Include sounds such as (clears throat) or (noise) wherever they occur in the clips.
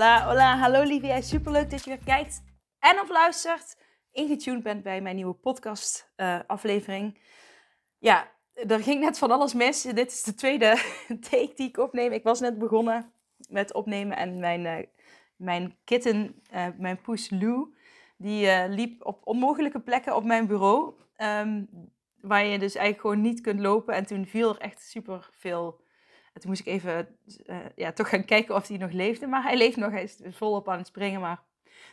Hola, hola, hallo lieve. Superleuk dat je weer kijkt en of luistert. Ingetuned bent bij mijn nieuwe podcast uh, aflevering. Ja, er ging net van alles mis. Dit is de tweede (laughs) take die ik opneem. Ik was net begonnen met opnemen en mijn, uh, mijn kitten, uh, mijn poes Lou, die liep op onmogelijke plekken op mijn bureau. Um, waar je dus eigenlijk gewoon niet kunt lopen. En toen viel er echt super veel. En toen moest ik even uh, ja, toch gaan kijken of hij nog leefde. Maar hij leeft nog, hij is volop aan het springen. Maar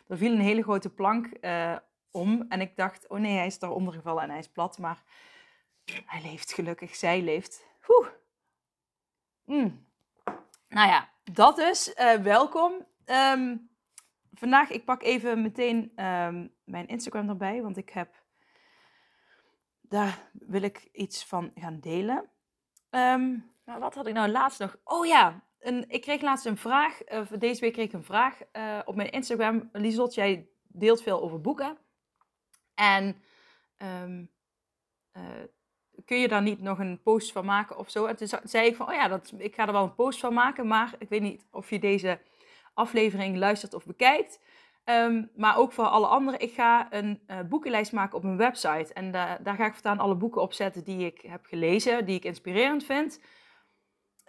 er viel een hele grote plank uh, om. En ik dacht, oh nee, hij is daaronder gevallen en hij is plat. Maar hij leeft gelukkig, zij leeft. Oeh. Mm. Nou ja, dat dus. Uh, welkom. Um, vandaag, ik pak even meteen um, mijn Instagram erbij. Want ik heb daar wil ik iets van gaan delen. Um, maar wat had ik nou laatst nog? Oh ja, een, ik kreeg laatst een vraag. Deze week kreeg ik een vraag uh, op mijn Instagram. Lieslot, jij deelt veel over boeken. En um, uh, kun je daar niet nog een post van maken of zo? En toen zei ik van, oh ja, dat, ik ga er wel een post van maken. Maar ik weet niet of je deze aflevering luistert of bekijkt. Um, maar ook voor alle anderen. Ik ga een uh, boekenlijst maken op mijn website. En da daar ga ik voortaan alle boeken op zetten die ik heb gelezen, die ik inspirerend vind.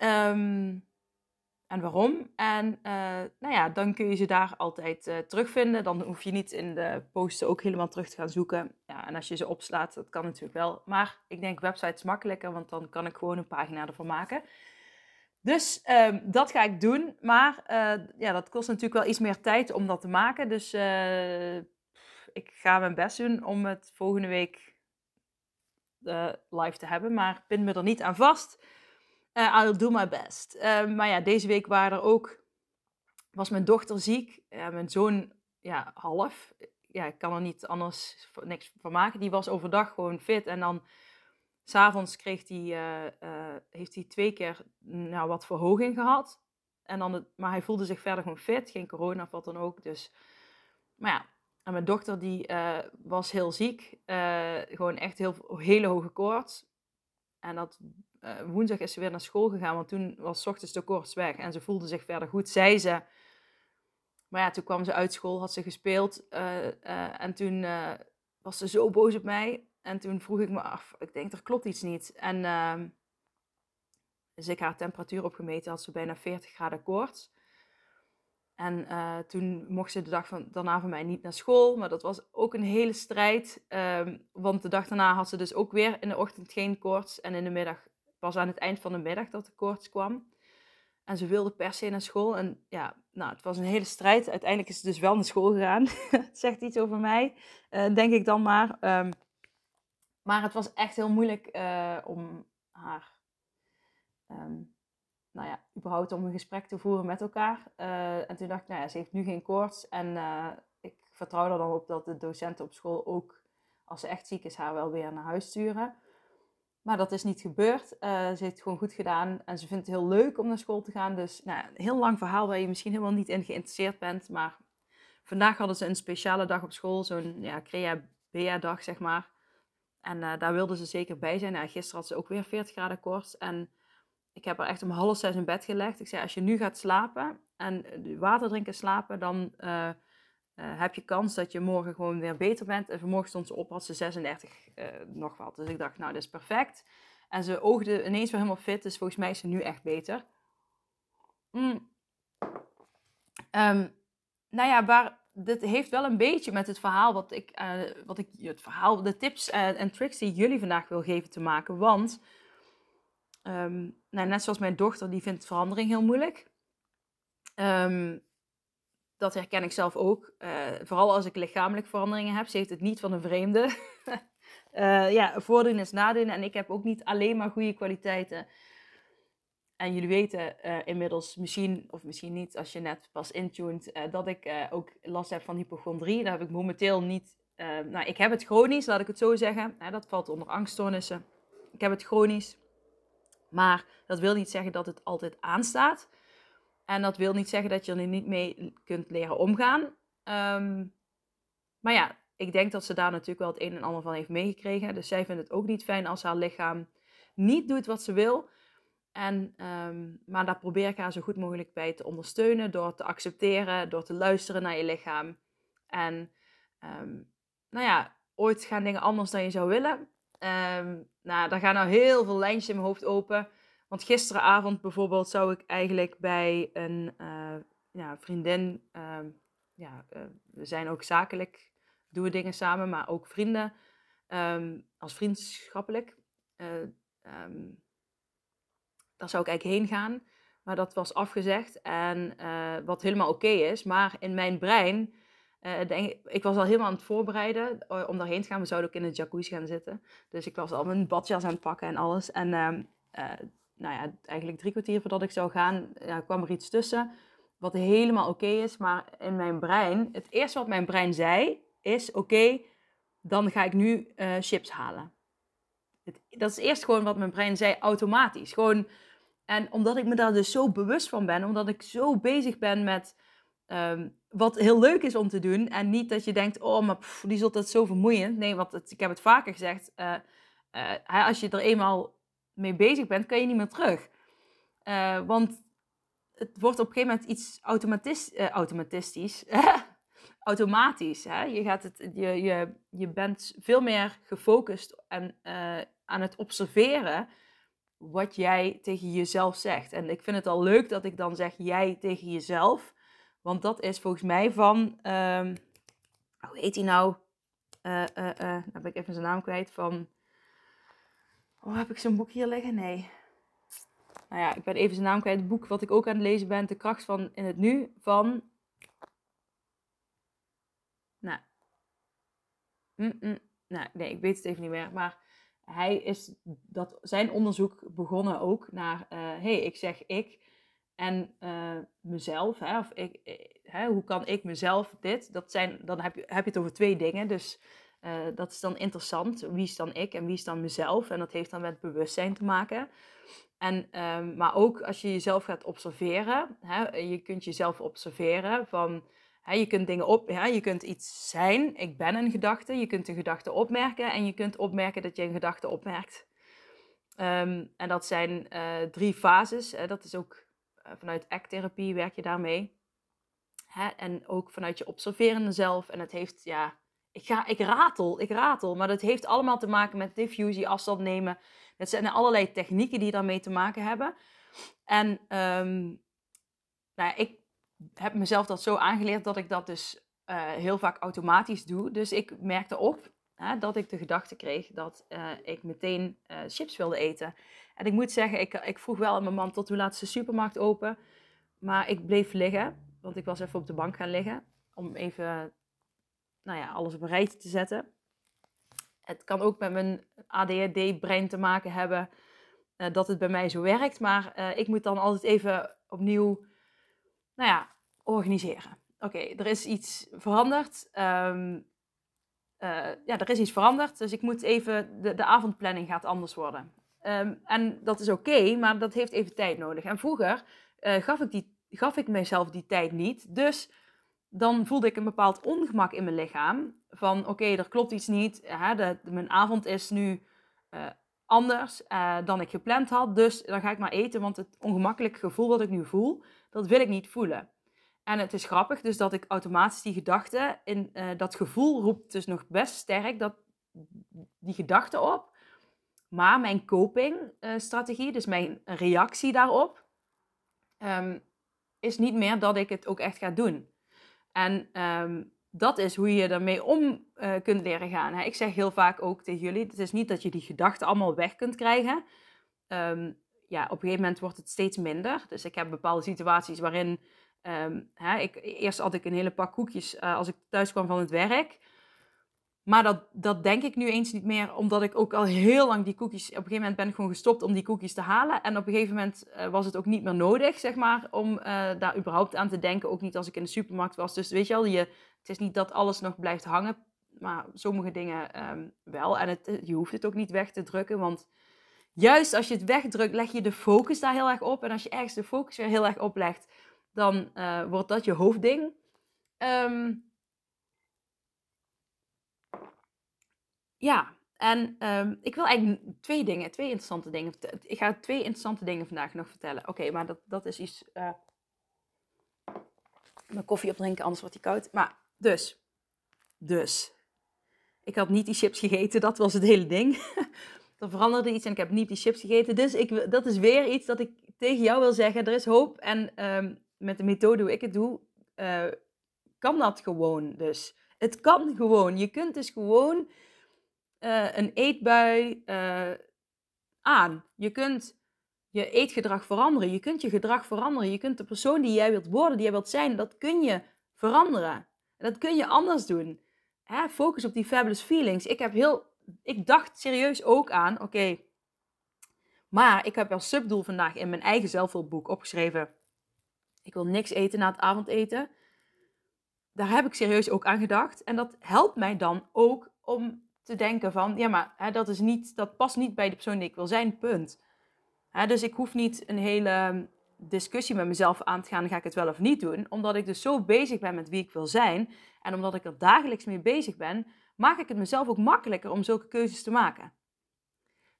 Um, en waarom. En uh, nou ja, dan kun je ze daar altijd uh, terugvinden. Dan hoef je niet in de posten ook helemaal terug te gaan zoeken. Ja, en als je ze opslaat, dat kan natuurlijk wel. Maar ik denk website is makkelijker, want dan kan ik gewoon een pagina ervan maken. Dus um, dat ga ik doen. Maar uh, ja, dat kost natuurlijk wel iets meer tijd om dat te maken. Dus ik ga mijn best doen om het volgende week live te hebben. Maar pin me er niet aan vast. I'll do my best. Ehm, maar ja, deze week er ook... Was mijn dochter ziek. mijn zoon, ja, half. Ja, ik kan er niet anders niks van maken. Die was overdag gewoon fit. En dan S'avonds kreeg hij, uh, uh, heeft hij twee keer nou, wat verhoging gehad. En dan maar hij voelde zich verder gewoon fit, geen corona of wat dan ook. Dus, maar ja, en mijn dochter die uh, was heel ziek. gewoon echt heel, hele hoge koorts. En dat, woensdag is ze weer naar school gegaan, want toen was ochtends de koorts weg. En ze voelde zich verder goed, zei ze. Maar ja, toen kwam ze uit school, had ze gespeeld. en toen was ze zo boos op mij. En toen vroeg ik me af, ik denk er klopt iets niet. En uh, dus ik haar temperatuur opgemeten, had ze bijna 40 graden koorts. En uh, toen mocht ze de dag van, daarna van mij niet naar school. Maar dat was ook een hele strijd. Um, want de dag daarna had ze dus ook weer in de ochtend geen koorts. En in de middag, pas aan het eind van de middag dat de koorts kwam. En ze wilde per se naar school. En ja, nou, het was een hele strijd. Uiteindelijk is ze dus wel naar school gegaan. (laughs) Zegt iets over mij, uh, denk ik dan maar. Um, maar het was echt heel moeilijk uh, om haar, um, nou ja, überhaupt om een gesprek te voeren met elkaar. Uh, en toen dacht ik, nou ja, ze heeft nu geen koorts. En uh, ik vertrouw er dan op dat de docenten op school ook, als ze echt ziek is, haar wel weer naar huis sturen. Maar dat is niet gebeurd. ze heeft het gewoon goed gedaan en ze vindt het heel leuk om naar school te gaan. Dus nou, een heel lang verhaal waar je misschien helemaal niet in geïnteresseerd bent. Maar vandaag hadden ze een speciale dag op school, zo'n ja, Crea-Bea-dag, zeg maar. En daar wilde ze zeker bij zijn. Nou, gisteren had ze ook weer 40 graden koorts. En ik heb haar echt om half zes in bed gelegd. Ik zei, als je nu gaat slapen en water drinken slapen, dan uh, uh, heb je kans dat je morgen gewoon weer beter bent. En vanmorgen stond ze op, had ze 36 nog wat. Dus ik dacht, nou, dat is perfect. En ze oogde ineens weer helemaal fit. Dus volgens mij is ze nu echt beter. Mm. Um, nou ja, waar, dit heeft wel een beetje met het verhaal wat ik, wat ik het verhaal, de tips en tricks die jullie vandaag wil geven te maken. Want, um, nou, net zoals mijn dochter, die vindt verandering heel moeilijk. Um, dat herken ik zelf ook. Uh, vooral als ik lichamelijke veranderingen heb. Ze heeft het niet van een vreemde. (laughs) ja, voordelen is nadelen. En ik heb ook niet alleen maar goede kwaliteiten. en jullie weten uh, inmiddels misschien, of misschien niet als je net pas intuned, uh, dat ik uh, ook last heb van hypochondrie. Daar heb ik momenteel niet. nou, ik heb het chronisch, laat ik het zo zeggen. dat valt onder angststoornissen. Ik heb het chronisch. Maar dat wil niet zeggen dat het altijd aanstaat. En dat wil niet zeggen dat je er niet mee kunt leren omgaan. Um, maar ja, ik denk dat ze daar natuurlijk wel het een en ander van heeft meegekregen. Dus zij vindt het ook niet fijn als haar lichaam niet doet wat ze wil. En, um, maar daar probeer ik haar zo goed mogelijk bij te ondersteunen door te accepteren, door te luisteren naar je lichaam. En um, nou ja, ooit gaan dingen anders dan je zou willen. Um, nou, daar gaan nou heel veel lijntjes in mijn hoofd open. Want gisteravond bijvoorbeeld zou ik eigenlijk bij een ja, vriendin, ja, uh, we zijn ook zakelijk, doen we dingen samen, maar ook vrienden, als vriendschappelijk. Uh, daar zou ik eigenlijk heen gaan. Maar dat was afgezegd. En wat helemaal oké is. Maar in mijn brein. Uh, denk, ik was al helemaal aan het voorbereiden uh, om daarheen te gaan. We zouden ook in de jacuzzi gaan zitten. Dus ik was al mijn badjas aan het pakken en alles. En ehm, nou ja, eigenlijk drie kwartier voordat ik zou gaan, ja, kwam er iets tussen. Wat helemaal oké is. Maar in mijn brein, het eerste wat mijn brein zei, is: Oké, dan ga ik nu chips halen. Het, dat is eerst gewoon wat mijn brein zei, automatisch. Gewoon en omdat ik me daar dus zo bewust van ben, omdat ik zo bezig ben met um, wat heel leuk is om te doen. En niet dat je denkt, oh, maar die zult dat zo vermoeiend. Nee, want het, ik heb het vaker gezegd. Uh, uh, als je er eenmaal mee bezig bent, kan je niet meer terug. Uh, want het wordt op een gegeven moment iets automatisch, automatistisch. (laughs) automatisch. Hè? Je, gaat het, je, je, je bent veel meer gefocust en aan het observeren wat jij tegen jezelf zegt. En ik vind het al leuk dat ik dan zeg jij tegen jezelf. Want dat is volgens mij van. Um, hoe heet hij nou? Uh, ben ik even zijn naam kwijt. Van. Oh, heb ik zo'n boek hier liggen? Nee. Nou ja, ik ben even zijn naam kwijt. Het boek wat ik ook aan het lezen ben. De kracht van in het nu. Van. Nou. Mm -mm. Nou, nee, ik weet het even niet meer. Maar hij is dat, zijn onderzoek begonnen ook naar, hé, hey, ik zeg ik en uh, mezelf, hè, of ik, eh, hè, hoe kan ik mezelf dit? Dat zijn, dan heb je, heb je het over twee dingen, dus uh, dat is dan interessant. Wie is dan ik en wie is dan mezelf? En dat heeft dan met bewustzijn te maken. En, um, maar ook als je jezelf gaat observeren, hè, je kunt jezelf observeren van je kunt dingen op, je kunt iets zijn, ik ben een gedachte, je kunt een gedachte opmerken en je kunt opmerken dat je een gedachte opmerkt. Ehm, en dat zijn drie fases. Hè, dat is ook vanuit ACT-therapie werk je daarmee. Hè, en ook vanuit je observerende zelf. En het heeft, ja, ik, ga, ik ratel, ik ratel. Maar dat heeft allemaal te maken met diffusie, afstand nemen. Het zijn allerlei technieken die daarmee te maken hebben. En um, nou ja, ik heb mezelf dat zo aangeleerd dat ik dat dus uh, heel vaak automatisch doe. Dus ik merkte op hè, dat ik de gedachte kreeg dat uh, ik meteen chips wilde eten. En ik moet zeggen, ik, ik vroeg wel aan mijn man tot hoe laat is de supermarkt open. Maar ik bleef liggen, want ik was even op de bank gaan liggen. Om even nou ja, alles op een rijtje te zetten. Het kan ook met mijn ADHD-brein te maken hebben dat het bij mij zo werkt. Maar ik moet dan altijd even opnieuw nou ja, organiseren. Oké, er is iets veranderd. Um, uh, ja, er is iets veranderd. Dus ik moet even, de, de avondplanning gaat anders worden. Um, en dat is oké, maar dat heeft even tijd nodig. En vroeger uh, gaf, ik die, gaf ik mezelf die tijd niet. Dus dan voelde ik een bepaald ongemak in mijn lichaam. Van oké, er klopt iets niet. Hè, de, mijn avond is nu uh, anders dan ik gepland had. Dus dan ga ik maar eten, want het ongemakkelijke gevoel wat ik nu voel, dat wil ik niet voelen. En het is grappig dus dat ik automatisch die gedachte, in, dat gevoel roept dus nog best sterk dat, die gedachte op. Maar mijn copingstrategie, uh, dus mijn reactie daarop, um, is niet meer dat ik het ook echt ga doen. En um, dat is hoe je ermee om uh, kunt leren gaan. Hè. Ik zeg heel vaak ook tegen jullie, het is niet dat je die gedachten allemaal weg kunt krijgen. Um, ja, op een gegeven moment wordt het steeds minder. Dus ik heb bepaalde situaties waarin... Hè, ik, eerst had ik een hele pak koekjes uh, als ik thuis kwam van het werk. Maar dat, dat denk ik nu eens niet meer, omdat ik ook al heel lang die cookies... Op een gegeven moment ben ik gewoon gestopt om die cookies te halen. En op een gegeven moment uh, was het ook niet meer nodig, zeg maar, om uh, daar überhaupt aan te denken. Ook niet als ik in de supermarkt was. Dus weet je wel, je, het is niet dat alles nog blijft hangen. Maar sommige dingen um, wel. En het, je hoeft het ook niet weg te drukken, want juist als je het wegdrukt, leg je de focus daar heel erg op. En als je ergens de focus weer heel erg oplegt, dan uh, wordt dat je hoofdding. Um, ja, en um, ik wil eigenlijk twee dingen, twee interessante dingen. Ik ga twee interessante dingen vandaag nog vertellen. Oké, maar dat, dat is iets. Uh, mijn koffie opdrinken, anders wordt die koud. Maar dus, dus. Ik had niet die chips gegeten, dat was het hele ding. (laughs) er veranderde iets en ik heb niet die chips gegeten. Dus ik, dat is weer iets dat ik tegen jou wil zeggen. Er is hoop. En um, met de methode hoe ik het doe, uh, kan dat gewoon. Dus het kan gewoon. Je kunt dus gewoon uh, een eetbui uh, aan. Je kunt je eetgedrag veranderen. Je kunt je gedrag veranderen. Je kunt de persoon die jij wilt worden, die jij wilt zijn, dat kun je veranderen. En dat kun je anders doen. Hè? Focus op die fabulous feelings. Ik heb heel, ik dacht serieus ook aan, oké, maar ik heb als subdoel vandaag in mijn eigen zelfhulpboek opgeschreven, ik wil niks eten na het avondeten. Daar heb ik serieus ook aan gedacht. En dat helpt mij dan ook om te denken van, ja, maar hè, dat, is niet, dat past niet bij de persoon die ik wil zijn, punt. Hè, dus ik hoef niet een hele discussie met mezelf aan te gaan, ga ik het wel of niet doen, omdat ik dus zo bezig ben met wie ik wil zijn en omdat ik er dagelijks mee bezig ben, maak ik het mezelf ook makkelijker om zulke keuzes te maken.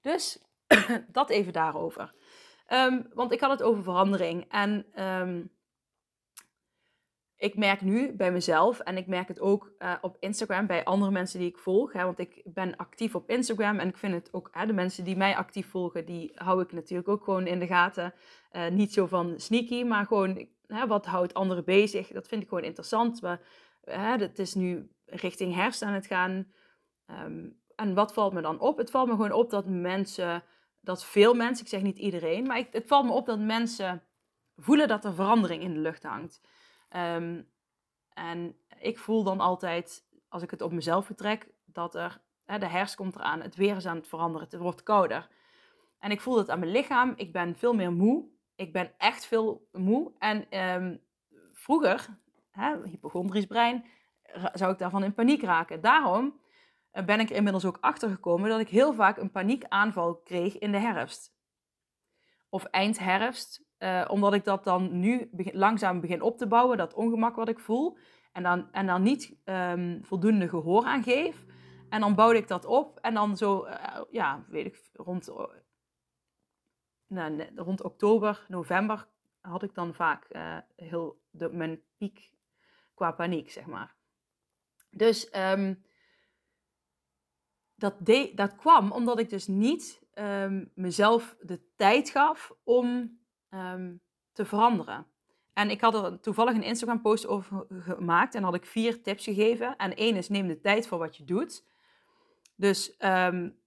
Dus (clears throat) dat even daarover. Um, want ik had het over verandering en um, ik merk nu bij mezelf en ik merk het ook uh, op Instagram bij andere mensen die ik volg. Hè, want ik ben actief op Instagram en ik vind het ook, hè, de mensen die mij actief volgen, die hou ik natuurlijk ook gewoon in de gaten. Uh, niet zo van sneaky, maar gewoon hè, wat houdt anderen bezig. Dat vind ik gewoon interessant. Maar, hè, het is nu richting herfst aan het gaan. Um, en wat valt me dan op? Het valt me gewoon op dat mensen, dat veel mensen, ik zeg niet iedereen, maar ik, het valt me op dat mensen voelen dat er verandering in de lucht hangt. Um, en ik voel dan altijd, als ik het op mezelf betrek, dat er, hè, de herfst komt eraan, het weer is aan het veranderen, het wordt kouder. En ik voel dat aan mijn lichaam, ik ben veel meer moe. Ik ben echt veel moe. En um, vroeger, hè, hypochondrisch brein, zou ik daarvan in paniek raken. Daarom eh, ben ik er inmiddels ook achter gekomen dat ik heel vaak een paniekaanval kreeg in de herfst. Of eind herfst, uh, omdat ik dat dan nu langzaam begin op te bouwen, dat ongemak wat ik voel. En dan, en dan niet um, voldoende gehoor aan geef. En dan bouwde ik dat op. En dan zo, uh, ja, weet ik, rond, rond oktober, november had ik dan vaak heel de, mijn piek qua paniek, zeg maar. Dus um, dat, de, dat kwam omdat ik dus niet um, mezelf de tijd gaf om um, te veranderen. En ik had er toevallig een Instagram post over gemaakt en had ik vier tips gegeven. En één is neem de tijd voor wat je doet. Dus um,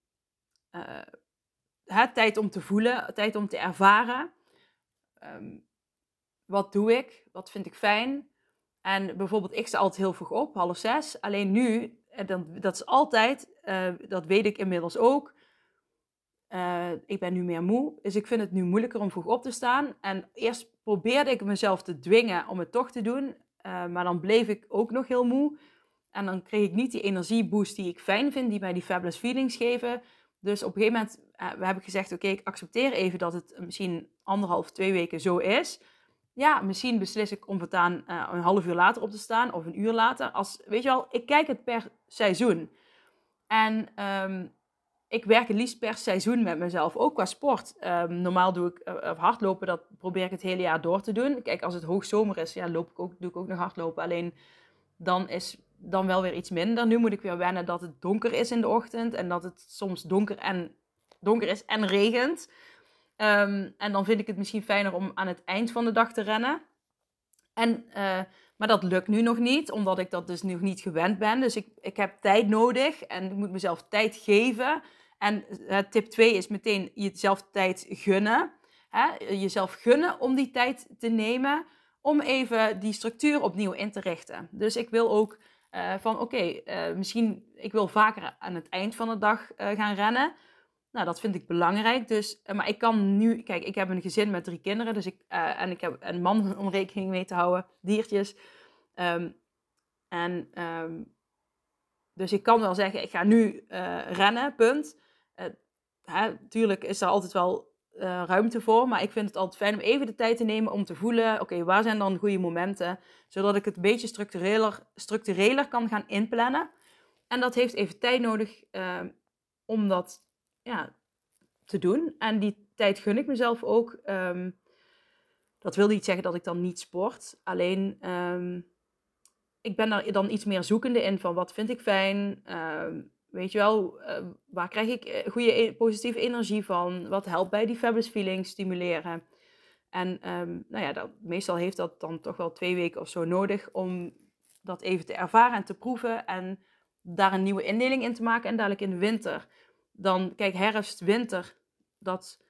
tijd om te voelen, tijd om te ervaren. Um, wat doe ik? Wat vind ik fijn? En bijvoorbeeld, ik sta altijd heel vroeg op, half zes. Alleen nu, dat is altijd, uh, dat weet ik inmiddels ook. Uh, ik ben nu meer moe, dus ik vind het nu moeilijker om vroeg op te staan. En eerst probeerde ik mezelf te dwingen om het toch te doen, uh, maar dan bleef ik ook nog heel moe. En dan kreeg ik niet die energieboost die ik fijn vind, die mij die fabulous feelings geven. Dus op een gegeven moment uh, we hebben gezegd, oké, ik accepteer even dat het misschien anderhalf, twee weken zo is. Ja, misschien beslis ik om voortaan een half uur later op te staan of een uur later. Als, weet je wel, ik kijk het per seizoen. En um, ik werk het liefst per seizoen met mezelf, ook qua sport. Um, normaal doe ik uh, hardlopen, dat probeer ik het hele jaar door te doen. Kijk, als het hoogzomer is, ja, loop ik ook, doe ik ook nog hardlopen. Alleen dan is dan wel weer iets minder. Nu moet ik weer wennen dat het donker is in de ochtend en dat het soms donker, en, donker is en regent. Um, en dan vind ik het misschien fijner om aan het eind van de dag te rennen. En, uh, maar dat lukt nu nog niet, omdat ik dat dus nog niet gewend ben. Dus ik, ik heb tijd nodig en ik moet mezelf tijd geven. En uh, tip 2 is meteen jezelf tijd gunnen. Hè? Jezelf gunnen om die tijd te nemen om even die structuur opnieuw in te richten. Dus ik wil ook Uh, van oké, uh, misschien ik wil vaker aan het eind van de dag gaan rennen. Nou, dat vind ik belangrijk. Dus, maar ik kan nu, kijk, ik heb een gezin met drie kinderen. Dus ik, en ik heb een man om rekening mee te houden, diertjes. Um, en um, dus ik kan wel zeggen, ik ga nu rennen, punt. Hè, tuurlijk is er altijd wel uh, ruimte voor. Maar ik vind het altijd fijn om even de tijd te nemen om te voelen: oké, waar zijn dan goede momenten? Zodat ik het een beetje structureler, structureler kan gaan inplannen. En dat heeft even tijd nodig uh, om dat ja, te doen. En die tijd gun ik mezelf ook. Um, dat wil niet zeggen dat ik dan niet sport. Alleen um, ik ben daar dan iets meer zoekende in van wat vind ik fijn. Weet je wel, uh, waar krijg ik eh, goede e-, positieve energie van? Wat helpt bij die fabulous feeling stimuleren? En um, nou ja, meestal heeft dat dan toch wel twee weken of zo nodig om dat even te ervaren en te proeven. En daar een nieuwe indeling in te maken. En dadelijk in de winter. Dan, kijk, herfst, winter, dat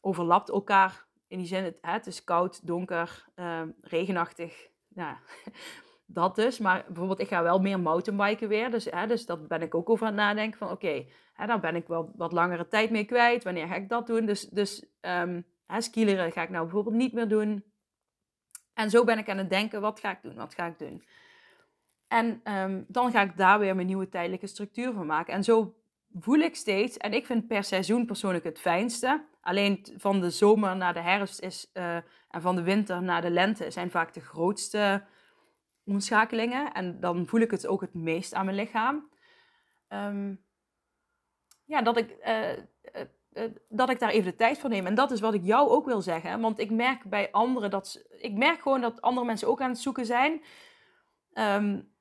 overlapt elkaar. In die zin, het, het is koud, donker, uh, regenachtig. Ja, (laughs) dat dus. Maar bijvoorbeeld, ik ga wel meer mountainbiken weer. Dus, hè, dus dat ben ik ook over aan het nadenken van, oké, daar ben ik wel wat langere tijd mee kwijt. Wanneer ga ik dat doen? Dus, dus um, hè, skileren ga ik nou bijvoorbeeld niet meer doen. En zo ben ik aan het denken, wat ga ik doen? Wat ga ik doen? En um, dan ga ik daar weer mijn nieuwe tijdelijke structuur van maken. En zo voel ik steeds, en ik vind per seizoen persoonlijk het fijnste. Alleen van de zomer naar de herfst is, uh, en van de winter naar de lente zijn vaak de grootste omschakelingen. En dan voel ik het ook het meest aan mijn lichaam. Um, ja, dat ik, uh, uh, uh, dat ik daar even de tijd voor neem. En dat is wat ik jou ook wil zeggen. Want ik merk bij anderen dat... Ik merk gewoon dat andere mensen ook aan het zoeken zijn. Um,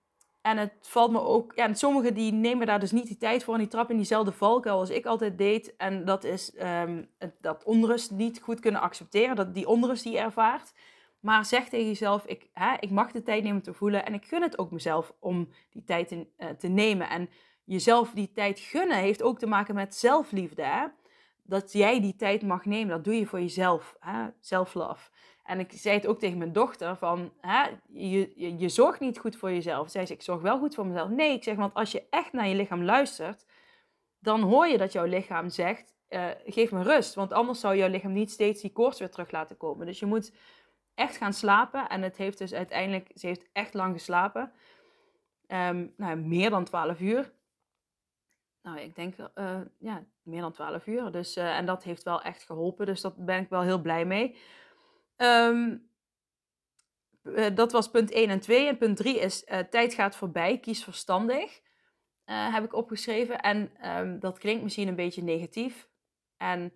en het valt me ook... Ja, en sommigen die nemen daar dus niet die tijd voor. En die trappen in diezelfde valkuil als ik altijd deed. En dat is um, dat onrust niet goed kunnen accepteren. Dat die onrust die je ervaart. Maar zeg tegen jezelf, ik, hè, ik mag de tijd nemen te voelen en ik gun het ook mezelf om die tijd in, uh, te nemen. En jezelf die tijd gunnen heeft ook te maken met zelfliefde. Hè? Dat jij die tijd mag nemen, dat doe je voor jezelf. Self-love. En ik zei het ook tegen mijn dochter, van, hè, je, je, zorgt niet goed voor jezelf. Zij zei, ik zorg wel goed voor mezelf. Nee, ik zeg, want als je echt naar je lichaam luistert, dan hoor je dat jouw lichaam zegt, uh, geef me rust. Want anders zou jouw lichaam niet steeds die koorts weer terug laten komen. Dus je moet echt gaan slapen. En het heeft dus uiteindelijk, ze heeft echt lang geslapen. Um, nou, meer dan 12 uur. Nou, ik denk, uh, ja, meer dan 12 uur. Dus, uh, en dat heeft wel echt geholpen. Dus daar ben ik wel heel blij mee. Um, uh, dat was punt 1 en 2. En punt 3 is, tijd gaat voorbij, kies verstandig. heb ik opgeschreven. En um, dat klinkt misschien een beetje negatief. En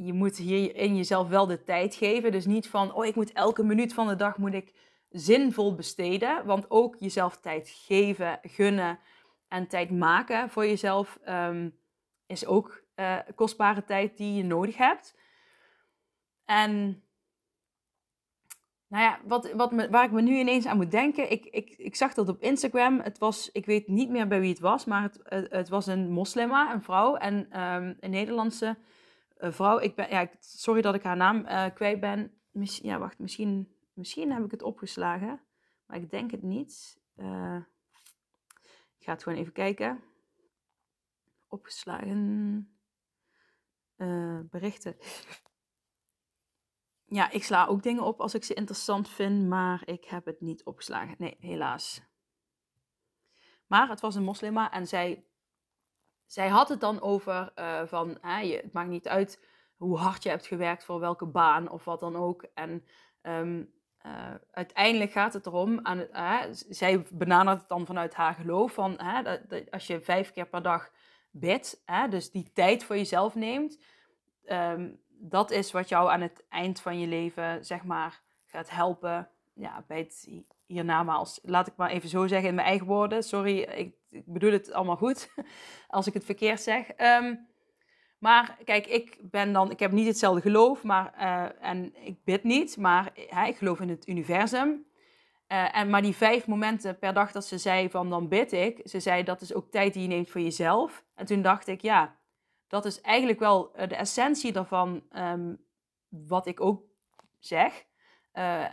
je moet hier in jezelf wel de tijd geven. Dus niet van, oh, ik moet elke minuut van de dag moet ik zinvol besteden. Want ook jezelf tijd geven, gunnen en tijd maken voor jezelf um, is ook uh, kostbare tijd die je nodig hebt. En nou ja, wat, wat waar ik me nu ineens aan moet denken, ik, ik, ik zag dat op Instagram. Het was, ik weet niet meer bij wie het was, maar het, het, was een moslima, een vrouw, en um, een Nederlandse vrouw. Ik ben, ja, sorry dat ik haar naam uh, kwijt ben. Ja, wacht, misschien, misschien heb ik het opgeslagen. Maar ik denk het niet. Uh, ik ga het gewoon even kijken. Opgeslagen. berichten. Ja, ik sla ook dingen op als ik ze interessant vind, maar ik heb het niet opgeslagen. Nee, helaas. Maar het was een moslima en zij zij had het dan over uh, van, je, het maakt niet uit hoe hard je hebt gewerkt voor welke baan of wat dan ook. En um, uh, uiteindelijk gaat het erom, aan zij benadert het dan vanuit haar geloof, van dat, dat als je vijf keer per dag bidt, dus die tijd voor jezelf neemt, um, dat is wat jou aan het eind van je leven, zeg maar, gaat helpen ja, bij het hiernamaals. Laat ik maar even zo zeggen in mijn eigen woorden. Sorry, ik, ik bedoel het allemaal goed (laughs) als ik het verkeerd zeg. Um, maar kijk, ik ben dan, ik heb niet hetzelfde geloof, maar, uh, en ik bid niet, maar hè, ik geloof in het universum. Uh, en, maar die vijf momenten per dag dat ze zei van dan bid ik, ze zei dat is ook tijd die je neemt voor jezelf. En toen dacht ik, ja, dat is eigenlijk wel de essentie daarvan, um, wat ik ook zeg.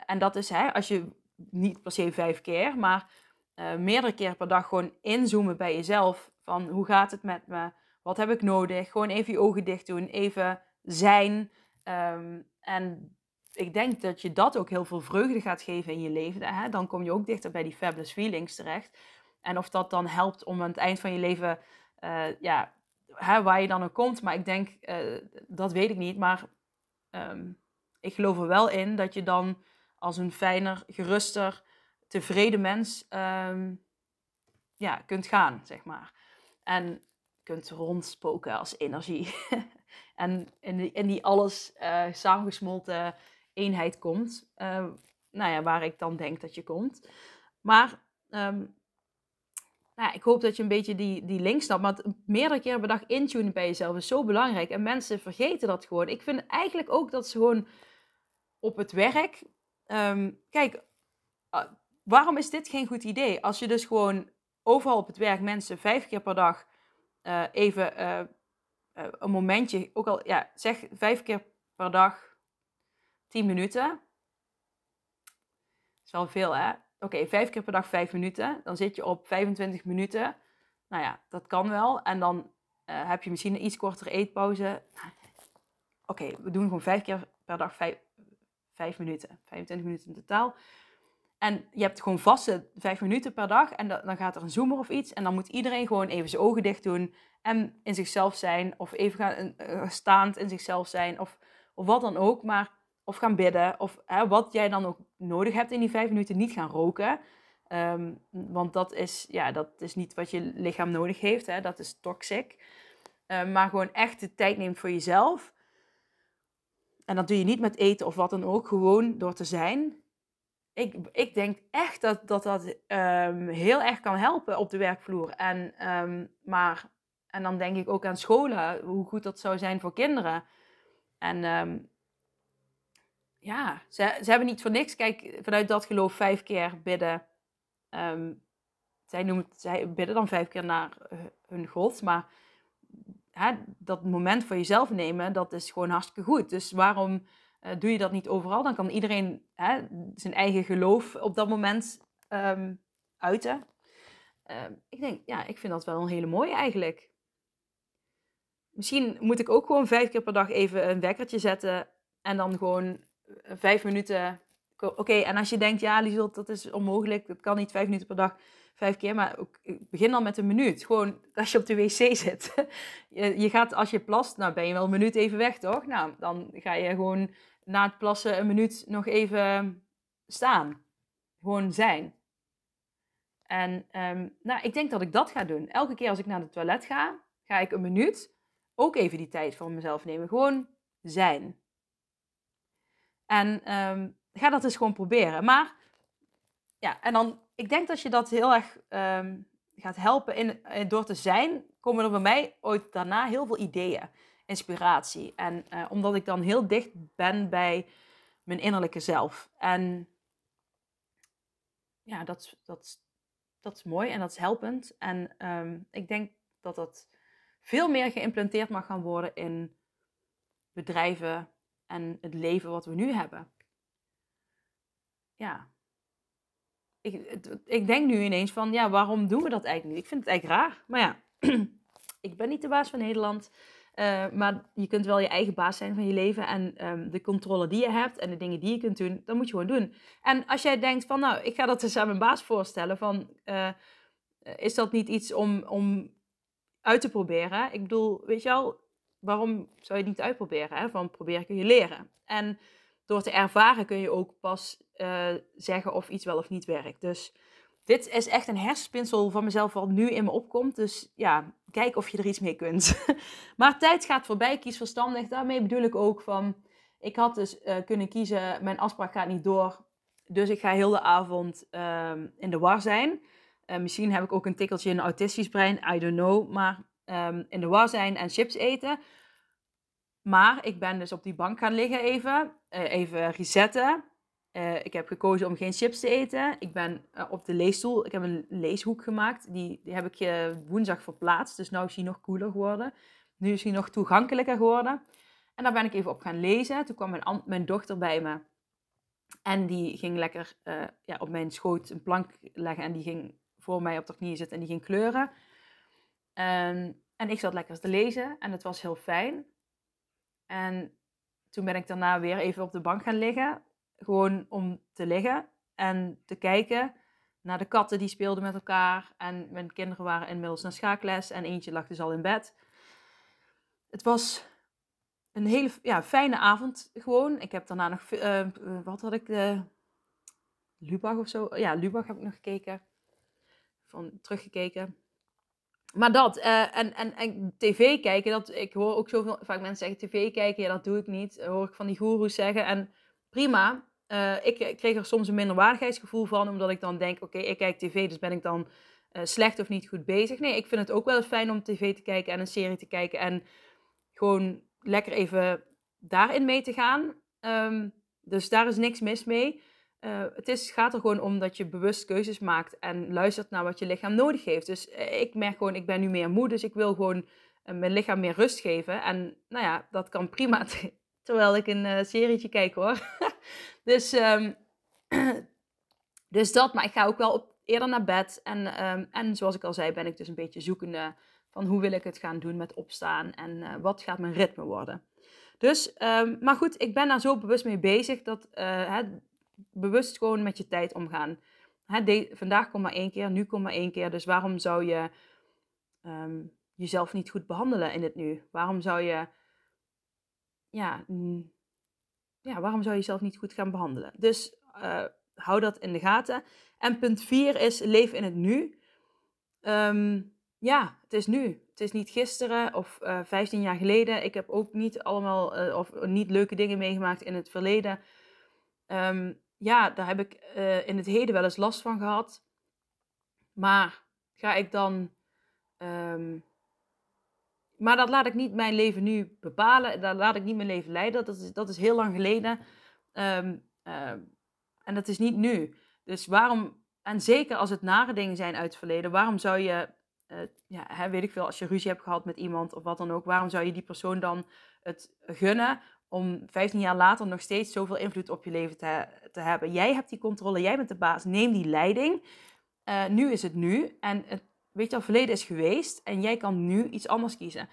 En dat is, hè, als je niet per se vijf keer, maar uh, meerdere keer per dag gewoon inzoomen bij jezelf. Van hoe gaat het met me? Wat heb ik nodig? Gewoon even je ogen dicht doen. Even zijn. Ehm, en ik denk dat je dat ook heel veel vreugde gaat geven in je leven. Hè? Dan kom je ook dichter bij die fabulous feelings terecht. En of dat dan helpt om aan het eind van je leven, uh, ja, hè, waar je dan ook komt. Maar ik denk, uh, dat weet ik niet. Maar um, ik geloof er wel in dat je dan als een fijner, geruster, tevreden mens um, ja, kunt gaan, zeg maar. En kunt rondspoken als energie. (laughs) en in die, in die alles uh, samengesmolten eenheid komt. Uh, nou ja, waar ik dan denk dat je komt. Maar um, nou, ik hoop dat je een beetje die, die link snapt. Maar meerdere keren per dag intunen bij jezelf is zo belangrijk. En mensen vergeten dat gewoon. Ik vind eigenlijk ook dat ze gewoon op het werk. Um, kijk, waarom is dit geen goed idee? Als je dus gewoon overal op het werk mensen vijf keer per dag uh, even uh, een momentje, ook al ja, zeg vijf keer per dag tien minuten. Dat is wel veel, hè? Oké, vijf keer per dag vijf minuten. Dan zit je op 25 minuten. Nou ja, dat kan wel. En dan heb je misschien een iets kortere eetpauze. (laughs) Oké, we doen gewoon vijf keer per dag vijf, vijf minuten. 25 minuten in totaal. En je hebt gewoon vaste vijf minuten per dag. En dan gaat er een zoomer of iets. En dan moet iedereen gewoon even zijn ogen dicht doen. En in zichzelf zijn. Of even gaan, uh, staand in zichzelf zijn. Of, of wat dan ook. Maar of gaan bidden. Of hè, wat jij dan ook nodig hebt in die vijf minuten. Niet gaan roken. Um, want dat is, ja, dat is niet wat je lichaam nodig heeft. Hè. Dat is toxic. Uh, maar gewoon echt de tijd neemt voor jezelf. En dat doe je niet met eten of wat dan ook. Gewoon door te zijn. Ik, ik denk echt dat dat, dat um, heel erg kan helpen op de werkvloer. En, um, maar, en dan denk ik ook aan scholen. Hoe goed dat zou zijn voor kinderen. En um, ja, ze, ze hebben niet voor niks, kijk, vanuit dat geloof vijf keer bidden. Zij, noemen, zij bidden dan vijf keer naar hun God, maar dat moment voor jezelf nemen, dat is gewoon hartstikke goed. Dus waarom uh, doe je dat niet overal? Dan kan iedereen hè, zijn eigen geloof op dat moment um, uiten. Um, ik denk, ja, ik vind dat wel een hele mooie eigenlijk. Misschien moet ik ook gewoon vijf keer per dag even een wekkertje zetten en dan gewoon vijf minuten. Oké, en als je denkt, ja, Liesel, dat is onmogelijk, dat kan niet vijf minuten per dag, vijf keer, maar ook, begin dan met een minuut. Gewoon als je op de wc zit. (laughs) je, je gaat, als je plast, nou ben je wel een minuut even weg, toch? Nou, dan ga je gewoon na het plassen een minuut nog even staan. Gewoon zijn. En um, nou, ik denk dat ik dat ga doen. Elke keer als ik naar het toilet ga, ga ik een minuut ook even die tijd voor mezelf nemen. Gewoon zijn. En um, ga dat eens gewoon proberen. Maar ja, en dan, ik denk dat je dat heel erg um, gaat helpen in, in, door te zijn, komen er bij mij ooit daarna heel veel ideeën, inspiratie. En uh, omdat ik dan heel dicht ben bij mijn innerlijke zelf. En ja, dat, dat, dat is mooi en dat is helpend. En um, ik denk dat dat veel meer geïmplanteerd mag gaan worden in bedrijven, en het leven wat we nu hebben. Ja. Ik, ik denk nu ineens van, ja, waarom doen we dat eigenlijk niet? Ik vind het eigenlijk raar. Maar ja, (clears throat) ik ben niet de baas van Nederland. Uh, maar je kunt wel je eigen baas zijn van je leven. En um, de controle die je hebt en de dingen die je kunt doen, dat moet je gewoon doen. En als jij denkt van, nou, ik ga dat eens aan mijn baas voorstellen. Van, uh, is dat niet iets om, om uit te proberen? Ik bedoel, weet je wel, waarom zou je het niet uitproberen? Hè? Van proberen kun je leren. En door te ervaren kun je ook pas uh, zeggen of iets wel of niet werkt. Dus dit is echt een hersenspinsel van mezelf wat nu in me opkomt. Dus ja, kijk of je er iets mee kunt. (laughs) maar tijd gaat voorbij, kies verstandig. Daarmee bedoel ik ook van, ik had dus uh, kunnen kiezen, mijn afspraak gaat niet door. Dus ik ga heel de avond uh, in de war zijn. Uh, misschien heb ik ook een tikkeltje in een autistisch brein, I don't know. Maar um, in de war zijn en chips eten. Maar ik ben dus op die bank gaan liggen even, uh, even resetten. Uh, ik heb gekozen om geen chips te eten. Ik ben uh, op de leesstoel, ik heb een leeshoek gemaakt. Die, die heb ik woensdag verplaatst, dus nu is hij nog cooler geworden. Nu is hij nog toegankelijker geworden. En daar ben ik even op gaan lezen. Toen kwam mijn, dochter bij me. En die ging lekker ja, op mijn schoot een plank leggen en die ging voor mij op de knieën zit en die ging kleuren. En, en ik zat lekker te lezen en het was heel fijn. En toen ben ik daarna weer even op de bank gaan liggen. Gewoon om te liggen en te kijken naar de katten die speelden met elkaar. En mijn kinderen waren inmiddels naar schaakles en eentje lag dus al in bed. Het was een hele ja, fijne avond gewoon. Ik heb daarna nog, uh, wat had ik, uh, Lubach of zo? Ja, Lubach heb ik nog gekeken. Van teruggekeken. Maar dat, uh, en, en, en tv kijken, dat, ik hoor ook zoveel vaak mensen zeggen tv kijken, ja dat doe ik niet. Dat hoor ik van die goeroes zeggen. En prima, uh, ik kreeg er soms een minderwaardigheidsgevoel van, omdat ik dan denk, oké, ik kijk tv, dus ben ik dan uh, slecht of niet goed bezig. Nee, ik vind het ook wel fijn om tv te kijken en een serie te kijken en gewoon lekker even daarin mee te gaan. Um, dus daar is niks mis mee. Uh, het is, gaat er gewoon om dat je bewust keuzes maakt en luistert naar wat je lichaam nodig heeft. Dus uh, ik merk gewoon, ik ben nu meer moe, dus ik wil gewoon uh, mijn lichaam meer rust geven. En nou ja, dat kan prima (laughs) terwijl ik een serietje kijk hoor. (laughs) dus, um, (clears throat) dus dat, maar ik ga ook wel eerder naar bed. En, um, en zoals ik al zei, ben ik dus een beetje zoekende van hoe wil ik het gaan doen met opstaan en wat gaat mijn ritme worden. Dus, um, maar goed, ik ben daar zo bewust mee bezig dat bewust gewoon met je tijd omgaan. Hè, vandaag kom maar één keer, nu kom maar één keer. Dus waarom zou je um, jezelf niet goed behandelen in het nu? Waarom zou je, ja, ja waarom zou je jezelf niet goed gaan behandelen? Dus uh, hou dat in de gaten. En punt vier is, leef in het nu. Um, ja, het is nu. Het is niet gisteren of uh, 15 jaar geleden. Ik heb ook niet allemaal uh, of niet leuke dingen meegemaakt in het verleden. Um, ja, daar heb ik uh, in het heden wel eens last van gehad. Maar ga ik dan. Um, maar dat laat ik niet mijn leven nu bepalen. Dat laat ik niet mijn leven leiden. Dat is, dat is heel lang geleden. Um, uh, en dat is niet nu. Dus waarom. En zeker als het nare dingen zijn uit het verleden, waarom zou je. Uh, ja, hè, weet ik veel, als je ruzie hebt gehad met iemand of wat dan ook, waarom zou je die persoon dan het gunnen om 15 jaar later nog steeds zoveel invloed op je leven te, te hebben. Jij hebt die controle, jij bent de baas, neem die leiding. Uh, nu is het nu en het, weet je al, verleden is geweest en jij kan nu iets anders kiezen.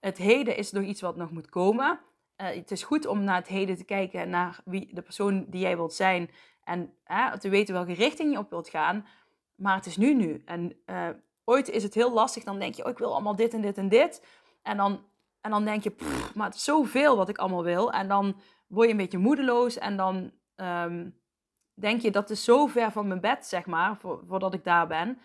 Het heden is nog iets wat nog moet komen. Uh, het is goed om naar het heden te kijken, naar wie, de persoon die jij wilt zijn en te weten welke richting je op wilt gaan. Maar het is nu nu. En uh, ooit is het heel lastig, dan denk je, oh, ik wil allemaal dit en dit en dit. En dan en dan denk je, maar het is zoveel wat ik allemaal wil. En dan word je een beetje moedeloos. En dan um, denk je, dat is zo ver van mijn bed, zeg maar, voor, voordat ik daar ben.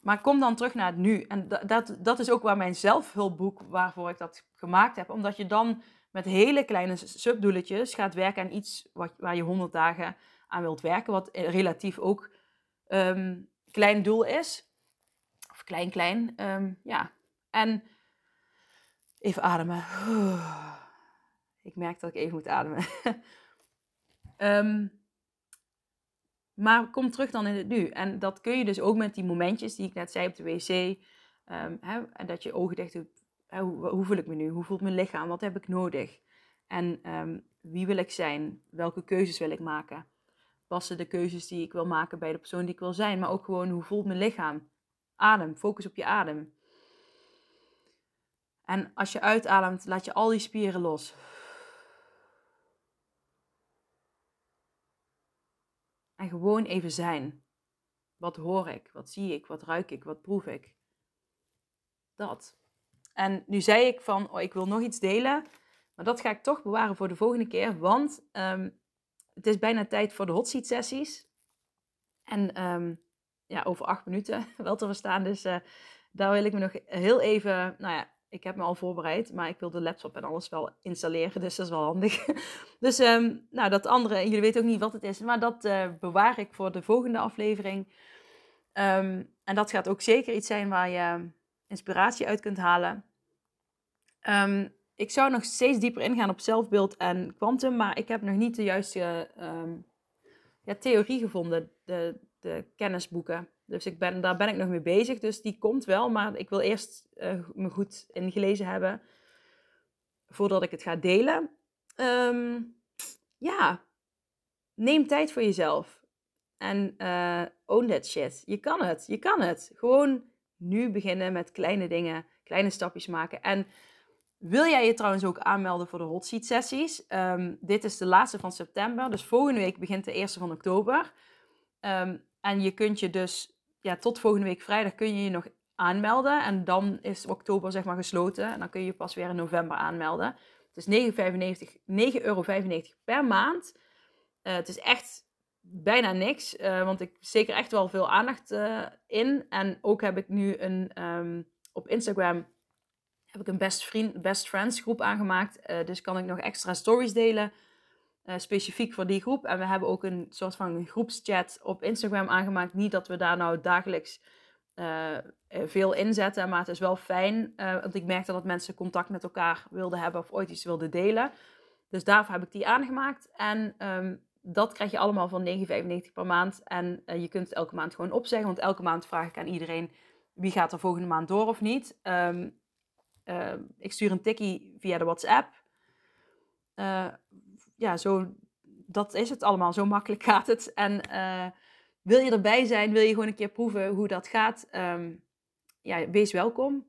Maar kom dan terug naar het nu. En dat, dat, is ook waar mijn zelfhulpboek, waarvoor ik dat gemaakt heb. Omdat je dan met hele kleine subdoeletjes gaat werken aan iets wat, waar je 100 dagen aan wilt werken. Wat relatief ook um, klein doel is. Of klein, klein. Um, ja. En Even ademen. (sighs) Ik merk dat ik even moet ademen. um, (laughs) maar kom terug dan in het nu. En dat kun je dus ook met die momentjes die ik net zei op de wc. Um, hè, en dat je ogen dicht doet. Hoe, hoe, voel ik me nu? Hoe voelt mijn lichaam? Wat heb ik nodig? En um, wie wil ik zijn? Welke keuzes wil ik maken? Passen de keuzes die ik wil maken bij de persoon die ik wil zijn? Maar ook gewoon, hoe voelt mijn lichaam? Adem, focus op je adem. En als je uitademt, laat je al die spieren los. En gewoon even zijn. Wat hoor ik? Wat zie ik? Wat ruik ik? Wat proef ik? Dat. En nu zei ik van, oh, ik wil nog iets delen. Maar dat ga ik toch bewaren voor de volgende keer. Want um, het is bijna tijd voor de hot seat sessies. En um, ja, over acht minuten (laughs) wel te verstaan. Dus uh, daar wil ik me nog heel even, nou ja, ik heb me al voorbereid, maar ik wil de laptop en alles wel installeren, dus dat is wel handig. (laughs) dus um, nou, dat andere, jullie weten ook niet wat het is, maar dat uh, bewaar ik voor de volgende aflevering. Um, en dat gaat ook zeker iets zijn waar je inspiratie uit kunt halen. Um, ik zou nog steeds dieper ingaan op zelfbeeld en kwantum, maar ik heb nog niet de juiste ja, theorie gevonden, de, de kennisboeken. Dus ik ben, daar ben ik nog mee bezig. Dus die komt wel. Maar ik wil eerst uh, me goed ingelezen hebben. Voordat ik het ga delen. Um, ja, neem tijd voor jezelf. En uh, own that shit. Je kan het. Je kan het. Gewoon nu beginnen met kleine dingen, kleine stapjes maken. En wil jij je trouwens ook aanmelden voor de hot seat sessies? Um, dit is de laatste van september. Dus volgende week begint de eerste van oktober. Um, en je kunt je dus ja, tot volgende week vrijdag kun je je nog aanmelden. En dan is oktober zeg maar gesloten. En dan kun je pas weer in november aanmelden. Het is 9,95 euro per maand. Uh, het is echt bijna niks. Uh, want ik zeker echt wel veel aandacht uh, in. En ook heb ik nu een, um, op Instagram heb ik een best, vriend, best friends groep aangemaakt. dus kan ik nog extra stories delen. Specifiek voor die groep. En we hebben ook een soort van groepschat op Instagram aangemaakt. Niet dat we daar nou dagelijks uh, veel inzetten, maar het is wel fijn. Want ik merkte dat mensen contact met elkaar wilden hebben of ooit iets wilden delen. Dus daarvoor heb ik die aangemaakt. En um, dat krijg je allemaal voor 9,95 per maand. En je kunt het elke maand gewoon opzeggen. Want elke maand vraag ik aan iedereen wie gaat er volgende maand door of niet. Um, ik stuur een tikkie via de WhatsApp. Ja, zo, dat is het allemaal. Zo makkelijk gaat het. En wil je erbij zijn? Wil je gewoon een keer proeven hoe dat gaat? Um, ja, wees welkom.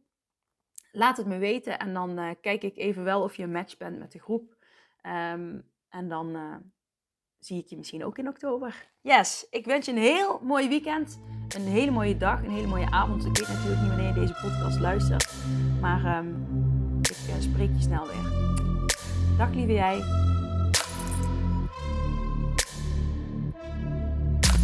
Laat het me weten en dan uh, kijk ik even wel of je een match bent met de groep. Um, en dan uh, zie ik je misschien ook in oktober. Yes, ik wens je een heel mooi weekend. Een hele mooie dag, een hele mooie avond. Ik weet natuurlijk niet wanneer je deze podcast luistert. Maar um, ik spreek je snel weer. Dag lieve jij.